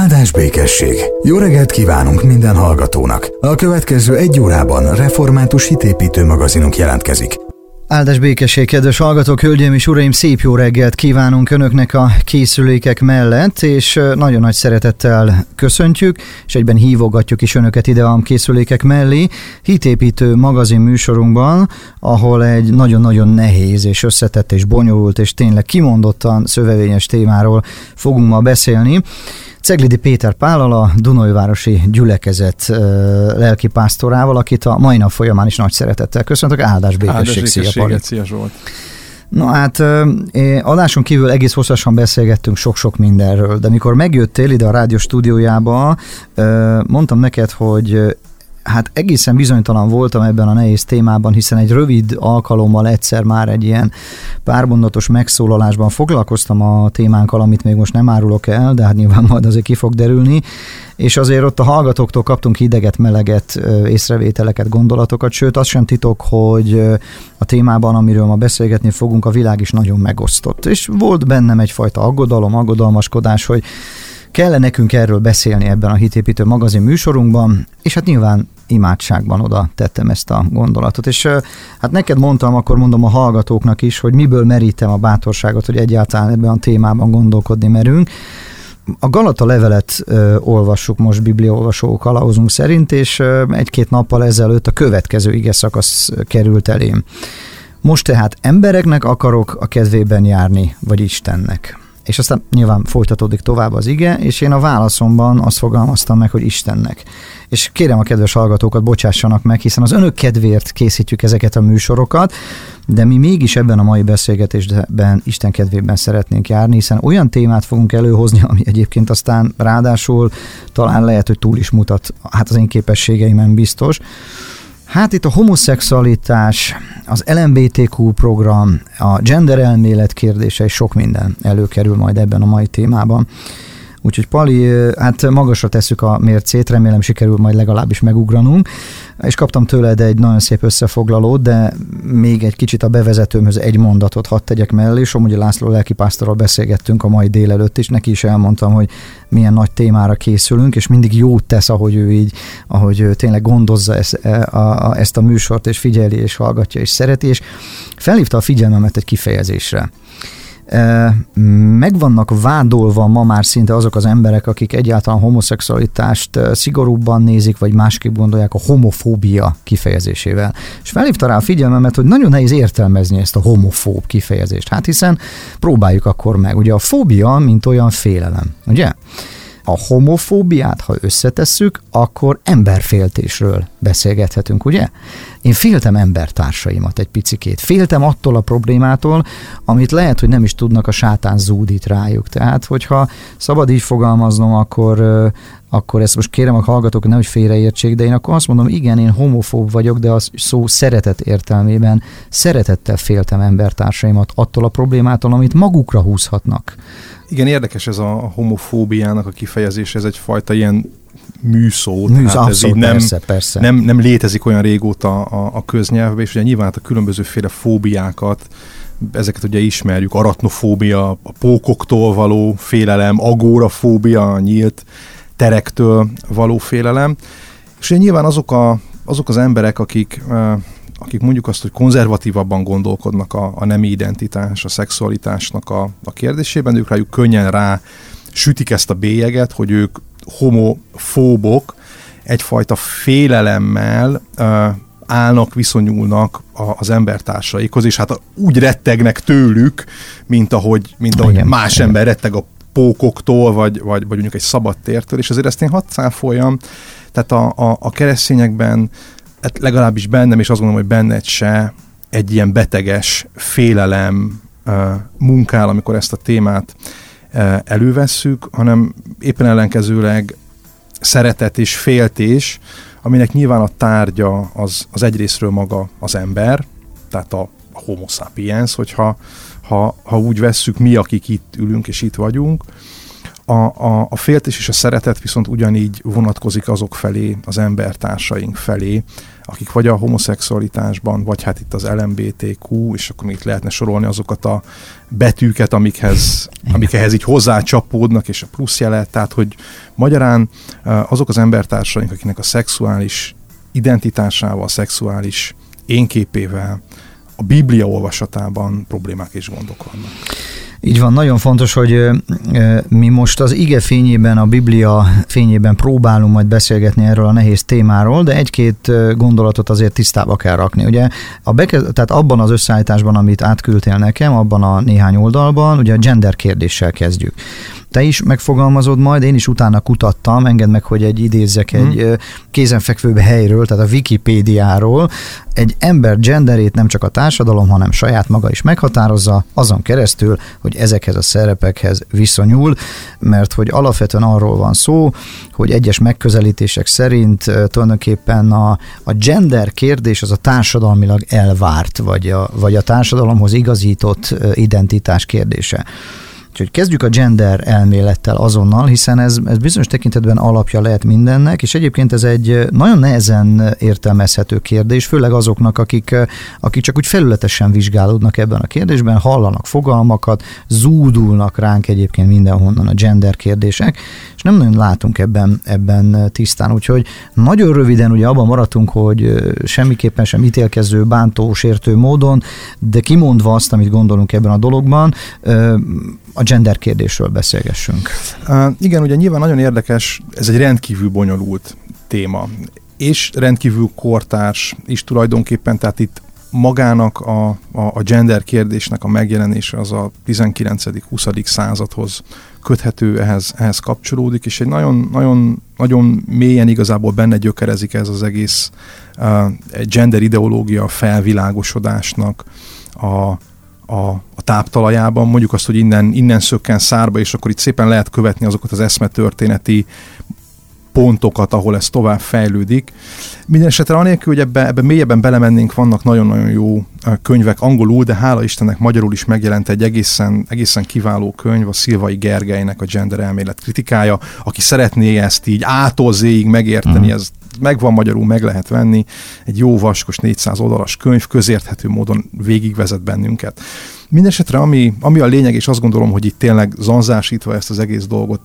Áldás békesség! Jó reggelt kívánunk minden hallgatónak! A következő egy órában református hitépítő magazinunk jelentkezik. Áldás békesség, kedves hallgatók, hölgyeim és uraim, szép jó reggelt kívánunk Önöknek a készülékek mellett, és nagyon nagy szeretettel köszöntjük, és egyben hívogatjuk is Önöket ide a készülékek mellé, hitépítő magazin műsorunkban, ahol egy nagyon-nagyon nehéz és összetett és bonyolult és tényleg kimondottan szövevényes témáról fogunk ma beszélni. Ceglidi Péter Pállal, a Dunajvárosi gyülekezet lelkipásztorával, akit a mai nap folyamán is nagy szeretettel köszöntök. Áldás békesség, szia Pali. Szia Zsolt. Na hát adáson kívül egész hosszasan beszélgettünk sok-sok mindenről, de mikor megjöttél ide a rádió stúdiójába, mondtam neked, hogy hát egészen bizonytalan voltam ebben a nehéz témában, hiszen egy rövid alkalommal egyszer már egy ilyen pármondatos megszólalásban foglalkoztam a témánkkal, amit még most nem árulok el, de hát nyilván majd azért ki fog derülni, és azért ott a hallgatóktól kaptunk hideget, meleget, észrevételeket, gondolatokat, sőt az sem titok, hogy a témában, amiről ma beszélgetni fogunk, a világ is nagyon megosztott. És volt bennem egyfajta aggodalom, aggodalmaskodás, hogy Kell nekünk erről beszélni ebben a Hitépítő magazin műsorunkban, és hát nyilván imádságban oda tettem ezt a gondolatot. És hát neked mondtam, akkor mondom a hallgatóknak is, hogy miből merítem a bátorságot, hogy egyáltalán ebben a témában gondolkodni merünk. A Galata levelet ö, olvassuk most bibliaolvasó kalauzunk szerint, és ö, egy-két nappal ezelőtt a következő ige szakasz került elém. Most tehát embereknek akarok a kedvében járni, vagy Istennek és aztán nyilván folytatódik tovább az ige, és én a válaszomban azt fogalmaztam meg, hogy Istennek. És kérem a kedves hallgatókat, bocsássanak meg, hiszen az önök kedvéért készítjük ezeket a műsorokat, de mi mégis ebben a mai beszélgetésben Isten kedvében szeretnénk járni, hiszen olyan témát fogunk előhozni, ami egyébként aztán ráadásul talán lehet, hogy túl is mutat, hát az én képességeimen biztos, Hát itt a homoszexualitás, az LMBTQ program, a gender elmélet kérdése és sok minden előkerül majd ebben a mai témában. Úgyhogy Pali, hát magasra tesszük a mércét, remélem sikerül majd legalábbis megugranunk, és kaptam tőled egy nagyon szép összefoglalót, de még egy kicsit a bevezetőmhöz egy mondatot hadd tegyek mellé. Somogyi László lelkipásztorral beszélgettünk a mai délelőtt, és neki is elmondtam, hogy milyen nagy témára készülünk, és mindig jót tesz, ahogy ő így, ahogy ő tényleg gondozza ezt e, a, a, ezt a műsort, és figyeli, és hallgatja, és szereti, és felhívta a figyelmemet egy kifejezésre meg vannak vádolva ma már szinte azok az emberek, akik egyáltalán homoszexualitást szigorúbban nézik, vagy másképp gondolják a homofóbia kifejezésével. És felhívta rá a figyelmemet, hogy nagyon nehéz értelmezni ezt a homofób kifejezést. Hát hiszen próbáljuk akkor meg. Ugye a fóbia, mint olyan félelem, ugye? A homofóbiát, ha összetesszük, akkor emberféltésről beszélgethetünk, ugye? Én féltem embertársaimat egy picikét. Féltem attól a problémától, amit lehet, hogy nem is tudnak a sátán zúdít rájuk. Tehát, hogyha szabad így fogalmaznom, akkor akkor ezt most kérem a hallgatók, hogy nehogy félreértsék, de én akkor azt mondom, igen, én homofób vagyok, de az szó szeretet értelmében szeretettel féltem embertársaimat attól a problémától, amit magukra húzhatnak. Igen, érdekes ez a homofóbiának a kifejezés, ez egyfajta ilyen műszó, Műsz, tehát ez így nem, persze, persze. Nem, nem létezik olyan régóta a, a köznyelvben, és ugye nyilván hát a különbözőféle fóbiákat, ezeket ugye ismerjük, aratnofóbia, a pókoktól való félelem, agórafóbia, a nyílt terektől való félelem, és ugye nyilván azok, a, azok az emberek, akik akik mondjuk azt, hogy konzervatívabban gondolkodnak a, a nemi identitás, a szexualitásnak a, a kérdésében, ők rájuk könnyen rá sütik ezt a bélyeget, hogy ők homofóbok, egyfajta félelemmel uh, állnak, viszonyulnak a, az embertársaikhoz, és hát úgy rettegnek tőlük, mint ahogy, mint ahogy igen, más igen. ember retteg a pókoktól, vagy, vagy, vagy mondjuk egy szabad tértől, és azért ezt én hadd cáfoljam, tehát a, a, a keresztényekben hát legalábbis bennem, és azt gondolom, hogy benned se egy ilyen beteges félelem munkál, amikor ezt a témát elővesszük, hanem éppen ellenkezőleg szeretet és féltés, aminek nyilván a tárgya az, az egyrésztről maga az ember, tehát a homo sapiens, hogyha ha, ha úgy vesszük mi, akik itt ülünk és itt vagyunk, A, a, a féltés és a szeretet viszont ugyanígy vonatkozik azok felé, az embertársaink felé, akik vagy a homoszexualitásban, vagy hát itt az LMBTQ, és akkor itt lehetne sorolni azokat a betűket, amikhez, amik ehhez így hozzácsapódnak, és a plusz jelet, tehát hogy magyarán azok az embertársaink, akiknek a szexuális identitásával, a szexuális énképével, a Biblia olvasatában problémák és gondok vannak. Így van, nagyon fontos, hogy mi most az ige fényében, a Biblia fényében próbálunk majd beszélgetni erről a nehéz témáról, de egy-két gondolatot azért tisztába kell rakni. Ugye a bekez, tehát abban az összeállításban, amit átküldtél nekem, abban a néhány oldalban, ugye a gender kérdéssel kezdjük te is megfogalmazod majd, én is utána kutattam, engedd meg, hogy egy idézzek egy mm. kézenfekvőbb helyről, tehát a Wikipédiáról, egy ember genderét nem csak a társadalom, hanem saját maga is meghatározza, azon keresztül, hogy ezekhez a szerepekhez viszonyul, mert hogy alapvetően arról van szó, hogy egyes megközelítések szerint tulajdonképpen a, a gender kérdés az a társadalmilag elvárt, vagy a, vagy a társadalomhoz igazított identitás kérdése. Úgyhogy kezdjük a gender elmélettel azonnal, hiszen ez, ez bizonyos tekintetben alapja lehet mindennek, és egyébként ez egy nagyon nehezen értelmezhető kérdés, főleg azoknak, akik, akik csak úgy felületesen vizsgálódnak ebben a kérdésben, hallanak fogalmakat, zúdulnak ránk egyébként mindenhonnan a gender kérdések, és nem nagyon látunk ebben, ebben tisztán. Úgyhogy nagyon röviden ugye abban maradtunk, hogy semmiképpen sem ítélkező, bántó, sértő módon, de kimondva azt, amit gondolunk ebben a dologban, a gender kérdésről beszélgessünk. Uh, igen, ugye nyilván nagyon érdekes, ez egy rendkívül bonyolult téma, és rendkívül kortárs is tulajdonképpen, tehát itt magának a, a, a gender kérdésnek a megjelenése az a 19.-20. századhoz köthető, ehhez, ehhez kapcsolódik, és egy nagyon, nagyon, nagyon mélyen igazából benne gyökerezik ez az egész uh, gender ideológia felvilágosodásnak a, a, a táptalajában, mondjuk azt, hogy innen, innen szökken szárba, és akkor itt szépen lehet követni azokat az eszmetörténeti pontokat, ahol ez tovább fejlődik. Mindenesetre anélkül, hogy ebbe, ebbe mélyebben belemennénk, vannak nagyon-nagyon jó könyvek angolul, de hála Istennek magyarul is megjelent egy egészen, egészen kiváló könyv, a Szilvai Gergelynek a gender elmélet kritikája, aki szeretné ezt így ától megérteni, mm. ez megvan magyarul, meg lehet venni, egy jó vaskos 400 oldalas könyv, közérthető módon végigvezet bennünket. Mindenesetre ami, ami a lényeg, és azt gondolom, hogy itt tényleg zanzásítva ezt az egész dolgot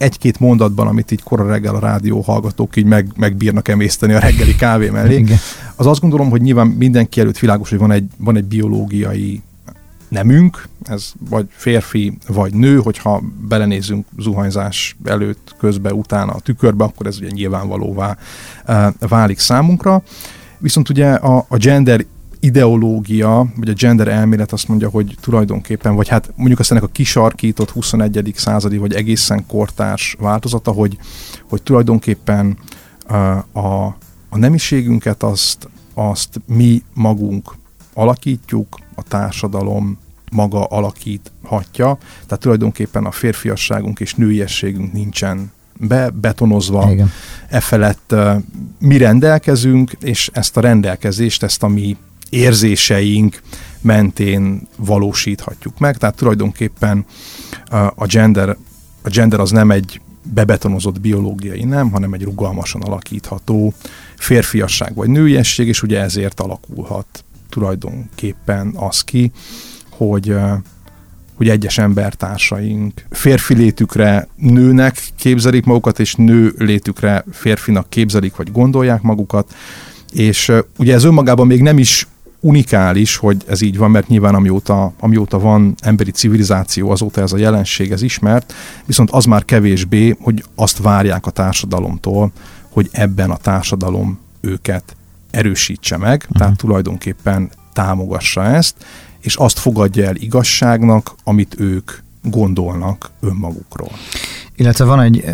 egy-két mondatban, amit így kora reggel a rádió hallgatók így meg, megbírnak emészteni a reggeli kávé mellé, Igen. az azt gondolom, hogy nyilván mindenki előtt világos, hogy van egy, van egy biológiai nemünk, ez vagy férfi, vagy nő, hogyha belenézünk zuhanyzás előtt, közbe, utána a tükörbe, akkor ez ugye nyilvánvalóvá e, válik számunkra. Viszont ugye a, a gender ideológia, vagy a gender elmélet azt mondja, hogy tulajdonképpen, vagy hát mondjuk azt ennek a kisarkított 21. századi, vagy egészen kortárs változata, hogy, hogy tulajdonképpen a, a, nemiségünket azt, azt mi magunk alakítjuk, a társadalom maga alakíthatja, tehát tulajdonképpen a férfiasságunk és nőiességünk nincsen bebetonozva, Igen. e felett mi rendelkezünk, és ezt a rendelkezést, ezt a mi érzéseink mentén valósíthatjuk meg. Tehát tulajdonképpen a gender, a gender az nem egy bebetonozott biológiai nem, hanem egy rugalmasan alakítható férfiasság vagy nőiesség, és ugye ezért alakulhat tulajdonképpen az ki, hogy hogy egyes embertársaink férfi létükre nőnek képzelik magukat, és nő létükre férfinak képzelik, vagy gondolják magukat, és ugye ez önmagában még nem is unikális, hogy ez így van, mert nyilván amióta, amióta van emberi civilizáció, azóta ez a jelenség, ez ismert, viszont az már kevésbé, hogy azt várják a társadalomtól, hogy ebben a társadalom őket erősítse meg, uh-huh. tehát tulajdonképpen támogassa ezt, és azt fogadja el igazságnak, amit ők gondolnak önmagukról. Illetve van egy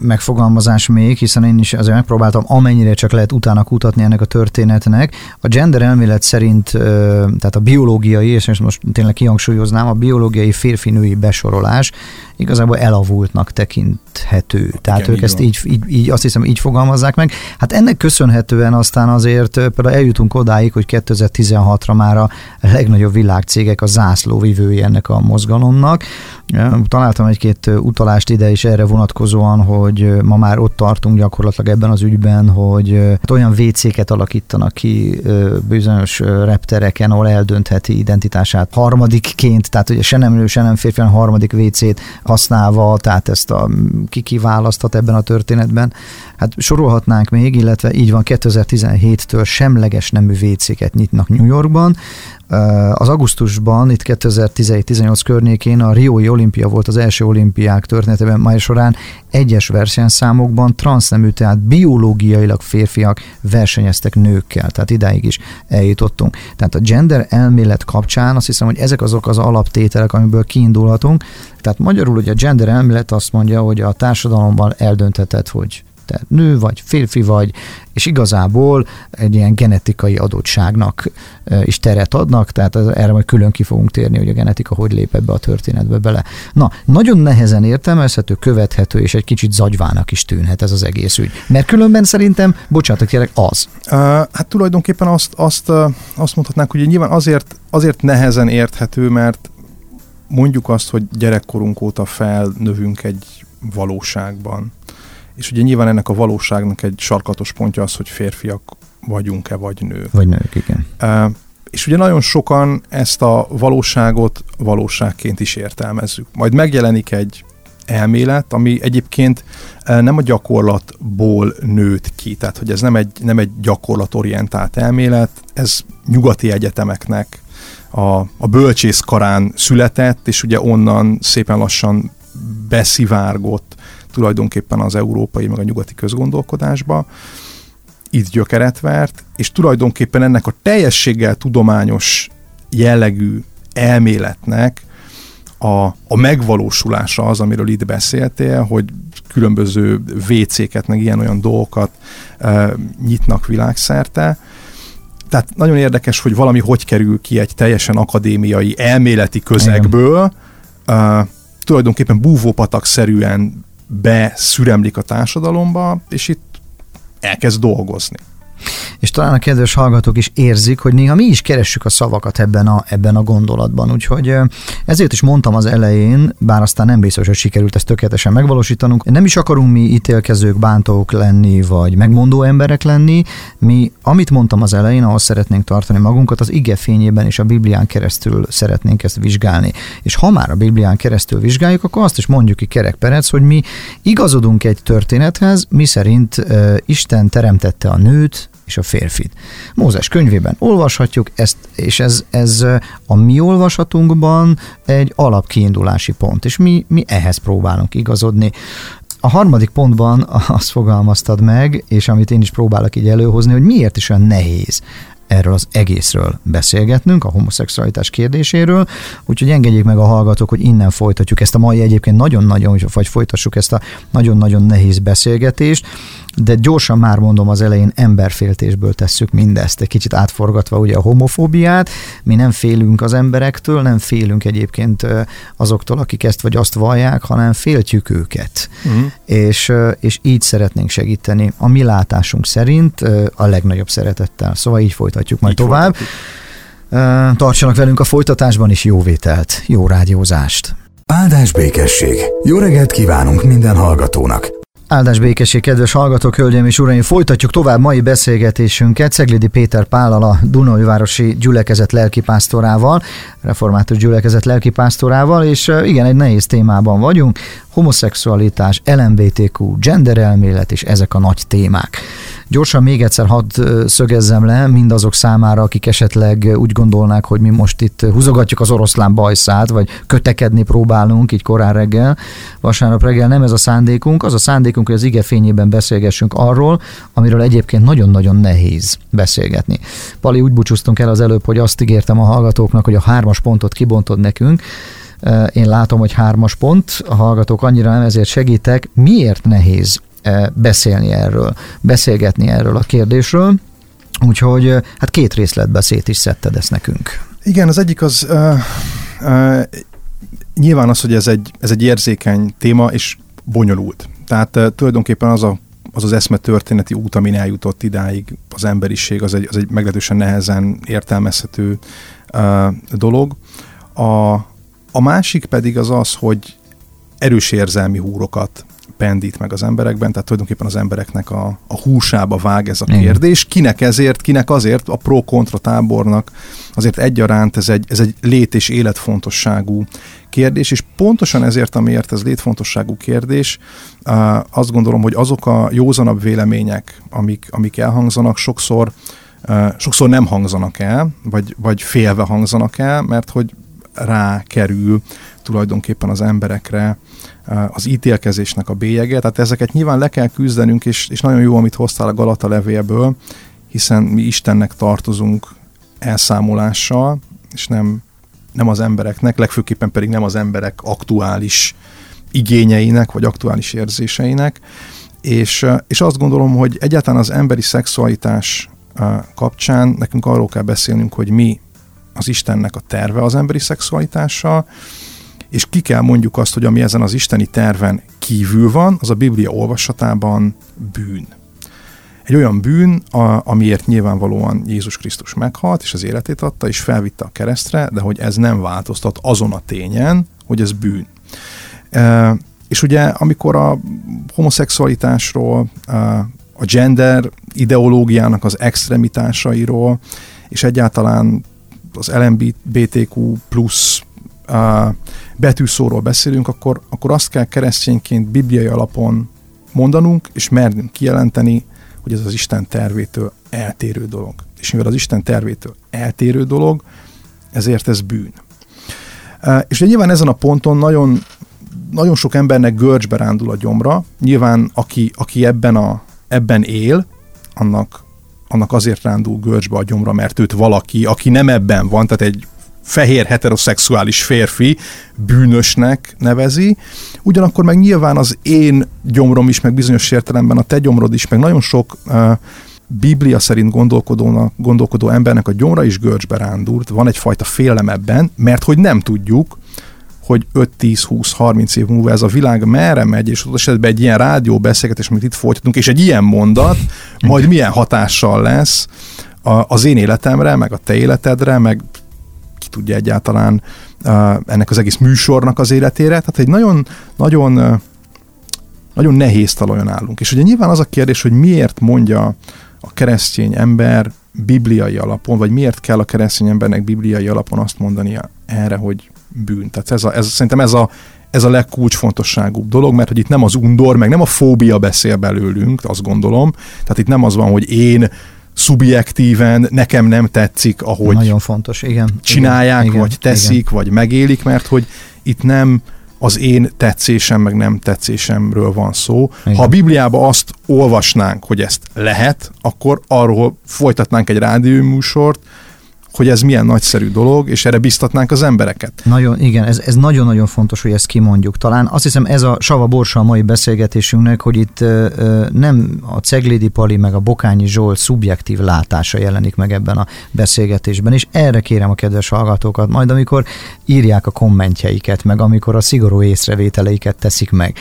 megfogalmazás még, hiszen én is azért megpróbáltam amennyire csak lehet utána kutatni ennek a történetnek. A gender elmélet szerint, tehát a biológiai, és most tényleg kihangsúlyoznám, a biológiai férfi-női besorolás igazából elavultnak tekint követhető. Tehát Igen, ők így ezt így, így, így, azt hiszem így fogalmazzák meg. Hát ennek köszönhetően aztán azért például eljutunk odáig, hogy 2016-ra már a legnagyobb világcégek a zászlóvivői ennek a mozgalomnak. Találtam egy-két utalást ide is erre vonatkozóan, hogy ma már ott tartunk gyakorlatilag ebben az ügyben, hogy olyan WC-ket alakítanak ki bizonyos reptereken, ahol eldöntheti identitását harmadikként, tehát ugye se nem nő, se nem férfi, hanem harmadik WC-t használva, tehát ezt a ki kiválasztat ebben a történetben. Hát sorolhatnánk még, illetve így van 2017-től semleges nemű WC-ket nyitnak New Yorkban, az augusztusban, itt 2017-18 környékén a Riói olimpia volt az első olimpiák történetében, mely során egyes versenyszámokban transznemű, tehát biológiailag férfiak versenyeztek nőkkel, tehát idáig is eljutottunk. Tehát a gender elmélet kapcsán azt hiszem, hogy ezek azok az alaptételek, amiből kiindulhatunk. Tehát magyarul ugye a gender elmélet azt mondja, hogy a társadalomban eldöntheted, hogy te nő vagy, férfi vagy, és igazából egy ilyen genetikai adottságnak is teret adnak, tehát erre majd külön ki fogunk térni, hogy a genetika hogy lép ebbe a történetbe bele. Na, nagyon nehezen értelmezhető, követhető, és egy kicsit zagyvának is tűnhet ez az egész ügy. Mert különben szerintem, bocsánat, kérlek, az. Hát tulajdonképpen azt, azt, azt mondhatnánk, hogy nyilván azért, azért nehezen érthető, mert mondjuk azt, hogy gyerekkorunk óta felnövünk egy valóságban és ugye nyilván ennek a valóságnak egy sarkatos pontja az, hogy férfiak vagyunk-e, vagy nők. Vagy nők, igen. Uh, és ugye nagyon sokan ezt a valóságot valóságként is értelmezzük. Majd megjelenik egy elmélet, ami egyébként nem a gyakorlatból nőtt ki, tehát hogy ez nem egy, nem egy gyakorlatorientált elmélet, ez nyugati egyetemeknek a, a bölcsész karán született, és ugye onnan szépen lassan beszivárgott tulajdonképpen az európai, meg a nyugati közgondolkodásba, itt gyökeret vert, és tulajdonképpen ennek a teljességgel tudományos jellegű elméletnek a, a megvalósulása az, amiről itt beszéltél, hogy különböző WC-ket, meg ilyen-olyan dolgokat e, nyitnak világszerte. Tehát nagyon érdekes, hogy valami hogy kerül ki egy teljesen akadémiai, elméleti közegből, e, tulajdonképpen búvópatak-szerűen beszüremlik a társadalomba, és itt elkezd dolgozni. És talán a kedves hallgatók is érzik, hogy néha mi is keressük a szavakat ebben a, ebben a gondolatban. Úgyhogy ezért is mondtam az elején, bár aztán nem biztos, hogy sikerült ezt tökéletesen megvalósítanunk, nem is akarunk mi ítélkezők, bántók lenni, vagy megmondó emberek lenni. Mi, amit mondtam az elején, ahhoz szeretnénk tartani magunkat, az ige fényében és a Biblián keresztül szeretnénk ezt vizsgálni. És ha már a Biblián keresztül vizsgáljuk, akkor azt is mondjuk ki kerekperec, hogy mi igazodunk egy történethez, mi szerint uh, Isten teremtette a nőt, és a férfit. Mózes könyvében olvashatjuk ezt, és ez, ez a mi olvasatunkban egy alapkiindulási pont, és mi, mi ehhez próbálunk igazodni. A harmadik pontban azt fogalmaztad meg, és amit én is próbálok így előhozni, hogy miért is olyan nehéz erről az egészről beszélgetnünk, a homoszexualitás kérdéséről, úgyhogy engedjék meg a hallgatók, hogy innen folytatjuk ezt a mai egyébként nagyon-nagyon, vagy folytassuk ezt a nagyon-nagyon nehéz beszélgetést, de gyorsan már mondom az elején emberféltésből tesszük mindezt, egy kicsit átforgatva ugye a homofóbiát, mi nem félünk az emberektől, nem félünk egyébként azoktól, akik ezt vagy azt vallják, hanem féltjük őket. Uh-huh. És, és így szeretnénk segíteni a mi látásunk szerint a legnagyobb szeretettel. Szóval így folytatjuk majd így tovább. Folytatjuk. Tartsanak velünk a folytatásban is jó vételt, jó rádiózást. Áldás békesség! Jó reggelt kívánunk minden hallgatónak! Áldás békesség, kedves hallgatók, hölgyeim és uraim! Folytatjuk tovább mai beszélgetésünket Ceglidi Péter Pállal, a Dunajvárosi gyülekezet lelkipásztorával, református gyülekezet lelkipásztorával, és igen, egy nehéz témában vagyunk, homoszexualitás, LMBTQ, genderelmélet és ezek a nagy témák. Gyorsan még egyszer hadd szögezzem le mindazok számára, akik esetleg úgy gondolnák, hogy mi most itt húzogatjuk az oroszlán bajszát, vagy kötekedni próbálunk így korán reggel. Vasárnap reggel nem ez a szándékunk, az a szándékunk, hogy az ige fényében beszélgessünk arról, amiről egyébként nagyon-nagyon nehéz beszélgetni. Pali, úgy búcsúztunk el az előbb, hogy azt ígértem a hallgatóknak, hogy a hármas pontot kibontod nekünk, én látom, hogy hármas pont, a hallgatók annyira nem, ezért segítek. Miért nehéz beszélni erről, beszélgetni erről a kérdésről? Úgyhogy hát két részletbe szét is szedted ezt nekünk. Igen, az egyik az uh, uh, nyilván az, hogy ez egy, ez egy érzékeny téma, és bonyolult. Tehát tulajdonképpen az a az az eszme történeti út, amin eljutott idáig az emberiség, az egy, az egy meglehetősen nehezen értelmezhető uh, dolog. A, a másik pedig az az, hogy erős érzelmi húrokat pendít meg az emberekben, tehát tulajdonképpen az embereknek a, a húsába vág ez a kérdés. Kinek ezért, kinek azért, a pro-kontra tábornak azért egyaránt ez egy, ez egy lét- és életfontosságú kérdés, és pontosan ezért, amiért ez létfontosságú kérdés, azt gondolom, hogy azok a józanabb vélemények, amik, amik elhangzanak, sokszor sokszor nem hangzanak el, vagy, vagy félve hangzanak el, mert hogy rákerül tulajdonképpen az emberekre az ítélkezésnek a bélyege. Tehát ezeket nyilván le kell küzdenünk, és, és nagyon jó, amit hoztál a Galata levélből, hiszen mi Istennek tartozunk elszámolással, és nem, nem az embereknek, legfőképpen pedig nem az emberek aktuális igényeinek, vagy aktuális érzéseinek. És, és azt gondolom, hogy egyáltalán az emberi szexualitás kapcsán nekünk arról kell beszélnünk, hogy mi az Istennek a terve az emberi szexualitással, és ki kell mondjuk azt, hogy ami ezen az isteni terven kívül van, az a Biblia olvasatában bűn. Egy olyan bűn, a, amiért nyilvánvalóan Jézus Krisztus meghalt, és az életét adta, és felvitte a keresztre, de hogy ez nem változtat azon a tényen, hogy ez bűn. E, és ugye, amikor a homoszexualitásról, a gender ideológiának az extremitásairól, és egyáltalán az LMBTQ plusz betűszóról beszélünk, akkor, akkor azt kell keresztényként bibliai alapon mondanunk, és mernünk kijelenteni, hogy ez az Isten tervétől eltérő dolog. És mivel az Isten tervétől eltérő dolog, ezért ez bűn. És ugye nyilván ezen a ponton nagyon, nagyon sok embernek görcsbe rándul a gyomra. Nyilván aki, aki ebben, a, ebben él, annak, annak azért rándul görcsbe a gyomra, mert őt valaki, aki nem ebben van, tehát egy fehér heteroszexuális férfi bűnösnek nevezi, ugyanakkor meg nyilván az én gyomrom is, meg bizonyos értelemben a te gyomrod is, meg nagyon sok uh, Biblia szerint gondolkodónak, gondolkodó embernek a gyomra is görcsbe rándult, van egyfajta félelem ebben, mert hogy nem tudjuk, hogy 5-10-20-30 év múlva ez a világ merre megy, és az esetben egy ilyen rádió beszélgetés, amit itt folytatunk, és egy ilyen mondat majd milyen hatással lesz az én életemre, meg a te életedre, meg tudja egyáltalán ennek az egész műsornak az életére. Tehát egy nagyon, nagyon, nagyon nehéz talajon állunk. És ugye nyilván az a kérdés, hogy miért mondja a keresztény ember bibliai alapon, vagy miért kell a keresztény embernek bibliai alapon azt mondania erre, hogy bűn. Tehát ez, a, ez szerintem ez a, ez a legkulcsfontosságúbb dolog, mert hogy itt nem az undor, meg nem a fóbia beszél belőlünk, azt gondolom. Tehát itt nem az van, hogy én szubjektíven nekem nem tetszik, ahogy Nagyon fontos, igen. csinálják, igen, vagy teszik, igen. vagy megélik, mert hogy itt nem az én tetszésem, meg nem tetszésemről van szó. Igen. Ha a Bibliában azt olvasnánk, hogy ezt lehet, akkor arról folytatnánk egy rádióműsort, hogy ez milyen nagyszerű dolog, és erre biztatnánk az embereket. Nagyon, igen, ez, ez nagyon-nagyon fontos, hogy ezt kimondjuk. Talán azt hiszem ez a Sava Borsa a mai beszélgetésünknek, hogy itt ö, nem a Ceglédi Pali meg a Bokányi Zsolt szubjektív látása jelenik meg ebben a beszélgetésben, és erre kérem a kedves hallgatókat, majd amikor írják a kommentjeiket, meg amikor a szigorú észrevételeiket teszik meg,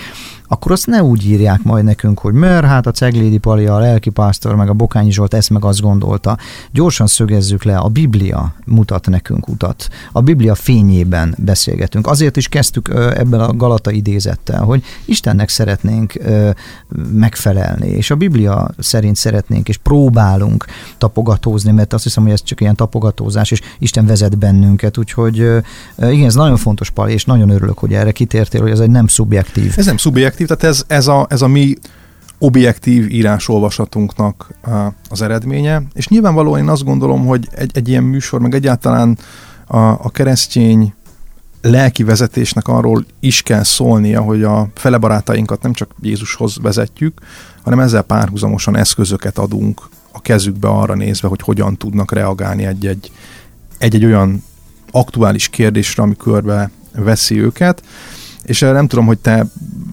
akkor azt ne úgy írják majd nekünk, hogy mert hát a Ceglédi Pali, a lelkipásztor, meg a Bokányi Zsolt ezt meg azt gondolta. Gyorsan szögezzük le, a Biblia mutat nekünk utat. A Biblia fényében beszélgetünk. Azért is kezdtük ebben a Galata idézettel, hogy Istennek szeretnénk megfelelni, és a Biblia szerint szeretnénk, és próbálunk tapogatózni, mert azt hiszem, hogy ez csak ilyen tapogatózás, és Isten vezet bennünket, úgyhogy igen, ez nagyon fontos, Pali, és nagyon örülök, hogy erre kitértél, hogy ez egy nem szubjektív. Ez nem szubjektív, objektív, tehát ez, ez, a, ez a mi objektív írásolvasatunknak az eredménye, és nyilvánvalóan én azt gondolom, hogy egy, egy ilyen műsor, meg egyáltalán a, a keresztény lelki vezetésnek arról is kell szólnia, hogy a fele barátainkat nem csak Jézushoz vezetjük, hanem ezzel párhuzamosan eszközöket adunk a kezükbe arra nézve, hogy hogyan tudnak reagálni egy-egy, egy-egy olyan aktuális kérdésre, ami körbe veszi őket és nem tudom, hogy te,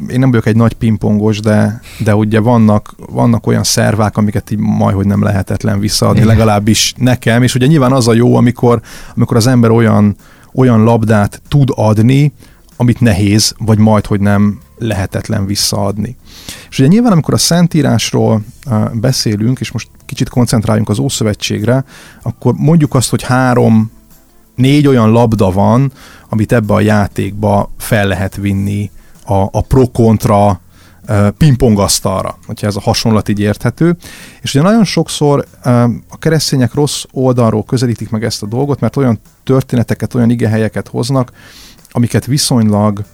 én nem vagyok egy nagy pingpongos, de, de ugye vannak, vannak olyan szervák, amiket így majdhogy nem lehetetlen visszaadni, Igen. legalábbis nekem, és ugye nyilván az a jó, amikor, amikor az ember olyan, olyan labdát tud adni, amit nehéz, vagy majd, hogy nem lehetetlen visszaadni. És ugye nyilván, amikor a Szentírásról beszélünk, és most kicsit koncentráljunk az Ószövetségre, akkor mondjuk azt, hogy három, négy olyan labda van, amit ebbe a játékba fel lehet vinni a, a pro-kontra pingpongasztalra, hogyha ez a hasonlat így érthető. És ugye nagyon sokszor a keresztények rossz oldalról közelítik meg ezt a dolgot, mert olyan történeteket, olyan igehelyeket hoznak, amiket viszonylag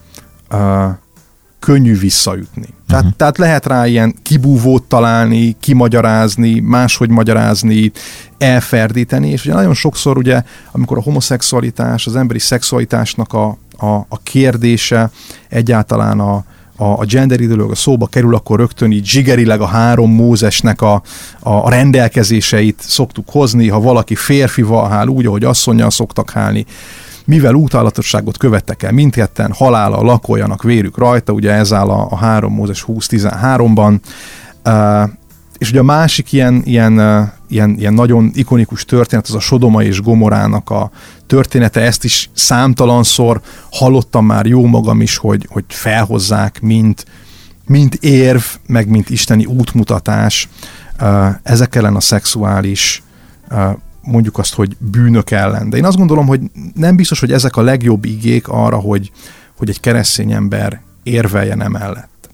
könnyű visszaütni. Tehát, uh-huh. tehát lehet rá ilyen kibúvót találni, kimagyarázni, máshogy magyarázni, elferdíteni, és ugye nagyon sokszor ugye, amikor a homoszexualitás, az emberi szexualitásnak a, a, a kérdése, egyáltalán a, a, a gender a szóba kerül, akkor rögtön így zsigerileg a három Mózesnek a, a, rendelkezéseit szoktuk hozni, ha valaki férfival hál úgy, ahogy asszonyjal szoktak hálni, mivel útállatosságot követtek el mindketten, halála lakoljanak vérük rajta, ugye ez áll a, a 3 Mózes 20-13-ban, uh, és ugye a másik ilyen, ilyen, ilyen, ilyen nagyon ikonikus történet, az a Sodoma és Gomorának a története, ezt is számtalanszor hallottam már jó magam is, hogy, hogy felhozzák, mint, mint érv, meg mint isteni útmutatás ezek ellen a szexuális mondjuk azt, hogy bűnök ellen. De én azt gondolom, hogy nem biztos, hogy ezek a legjobb igék arra, hogy, hogy egy keresztény ember érveljen emellett.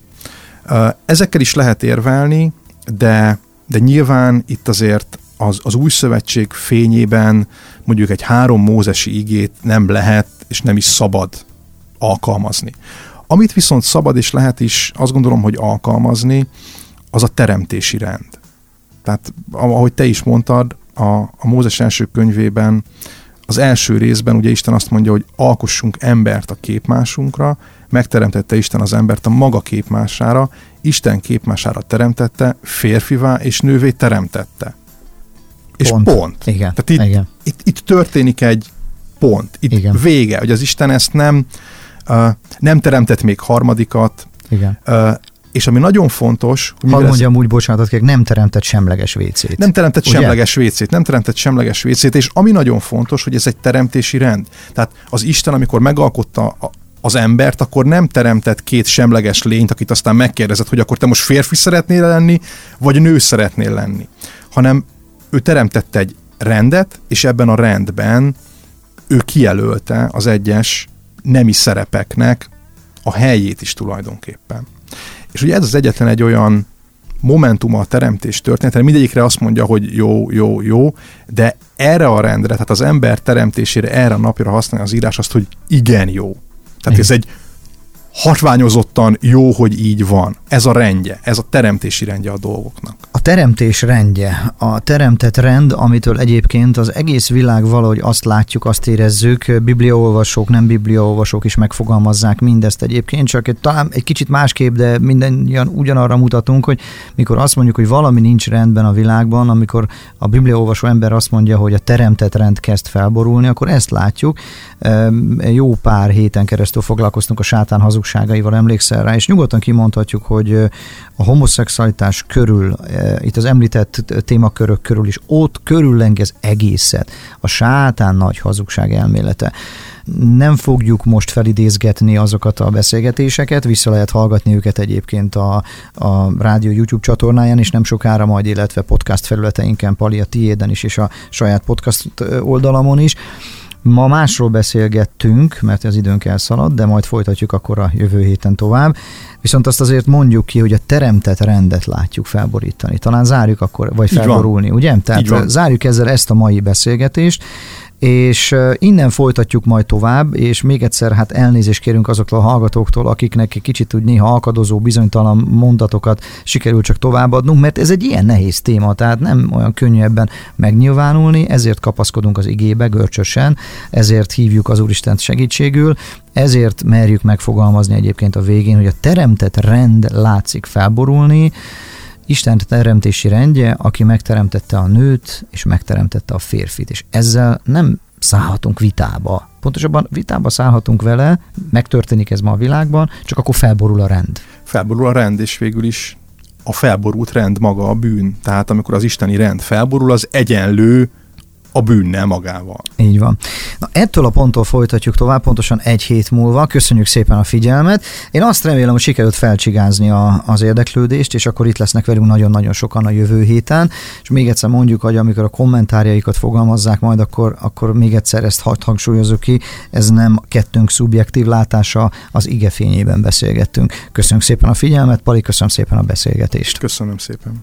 Ezekkel is lehet érvelni, de, de nyilván itt azért az, az új szövetség fényében mondjuk egy három mózesi igét nem lehet és nem is szabad alkalmazni. Amit viszont szabad és lehet is, azt gondolom, hogy alkalmazni, az a teremtési rend. Tehát ahogy te is mondtad, a, a Mózes első könyvében az első részben ugye Isten azt mondja, hogy alkossunk embert a képmásunkra, megteremtette Isten az embert a maga képmására, Isten képmására teremtette, férfivá és nővé teremtette. És pont. pont. Igen. Tehát itt, Igen. Itt, itt történik egy pont. Itt Igen. vége, hogy az Isten ezt nem, uh, nem teremtett még harmadikat, Igen. Uh, és ami nagyon fontos... Hogy Hadd mondjam úgy, bocsánatot kérek, nem teremtett semleges WC-t. Nem teremtett Ugye? semleges WC-t, nem teremtett semleges WC-t, és ami nagyon fontos, hogy ez egy teremtési rend. Tehát az Isten, amikor megalkotta az embert, akkor nem teremtett két semleges lényt, akit aztán megkérdezett, hogy akkor te most férfi szeretnél lenni, vagy nő szeretnél lenni. Hanem ő teremtette egy rendet, és ebben a rendben ő kijelölte az egyes nemi szerepeknek a helyét is tulajdonképpen. És ugye ez az egyetlen egy olyan momentuma a teremtés történetre, mindegyikre azt mondja, hogy jó, jó, jó, de erre a rendre, tehát az ember teremtésére, erre a napra használja az írás azt, hogy igen jó. Tehát igen. ez egy hatványozottan jó, hogy így van. Ez a rendje, ez a teremtési rendje a dolgoknak. A teremtés rendje, a teremtett rend, amitől egyébként az egész világ valahogy azt látjuk, azt érezzük, bibliaolvasók, nem bibliaolvasók is megfogalmazzák mindezt egyébként, csak egy, talán egy kicsit másképp, de mindannyian ugyanarra mutatunk, hogy mikor azt mondjuk, hogy valami nincs rendben a világban, amikor a bibliaolvasó ember azt mondja, hogy a teremtett rend kezd felborulni, akkor ezt látjuk. Jó pár héten keresztül foglalkoztunk a sátán hazug hazugságaival emlékszel rá, és nyugodtan kimondhatjuk, hogy a homoszexualitás körül, itt az említett témakörök körül is, ott körüllengez egészet a sátán nagy hazugság elmélete. Nem fogjuk most felidézgetni azokat a beszélgetéseket, vissza lehet hallgatni őket egyébként a, a rádió YouTube csatornáján, és nem sokára majd, illetve podcast felületeinken, Pali a tiéden is, és a saját podcast oldalamon is. Ma másról beszélgettünk, mert az időnk elszalad, de majd folytatjuk akkor a jövő héten tovább. Viszont azt azért mondjuk ki, hogy a teremtett rendet látjuk felborítani. Talán zárjuk akkor, vagy felborulni, ugye? Tehát zárjuk ezzel ezt a mai beszélgetést, és innen folytatjuk majd tovább, és még egyszer hát elnézést kérünk azoktól a hallgatóktól, akiknek kicsit úgy néha alkadozó, bizonytalan mondatokat sikerül csak továbbadnunk, mert ez egy ilyen nehéz téma, tehát nem olyan könnyű ebben megnyilvánulni, ezért kapaszkodunk az igébe görcsösen, ezért hívjuk az Úristent segítségül, ezért merjük megfogalmazni egyébként a végén, hogy a teremtett rend látszik felborulni, Isten teremtési rendje, aki megteremtette a nőt, és megteremtette a férfit. És ezzel nem szállhatunk vitába. Pontosabban vitába szállhatunk vele, megtörténik ez ma a világban, csak akkor felborul a rend. Felborul a rend, és végül is a felborult rend maga a bűn. Tehát amikor az isteni rend felborul, az egyenlő a bűnnel magával. Így van. Na, ettől a ponttól folytatjuk tovább, pontosan egy hét múlva. Köszönjük szépen a figyelmet. Én azt remélem, hogy sikerült felcsigázni a, az érdeklődést, és akkor itt lesznek velünk nagyon-nagyon sokan a jövő héten. És még egyszer mondjuk, hogy amikor a kommentárjaikat fogalmazzák majd, akkor, akkor még egyszer ezt hangsúlyozok ki, ez nem kettőnk szubjektív látása, az igefényében beszélgettünk. Köszönjük szépen a figyelmet, Pali, köszönöm szépen a beszélgetést. Köszönöm szépen.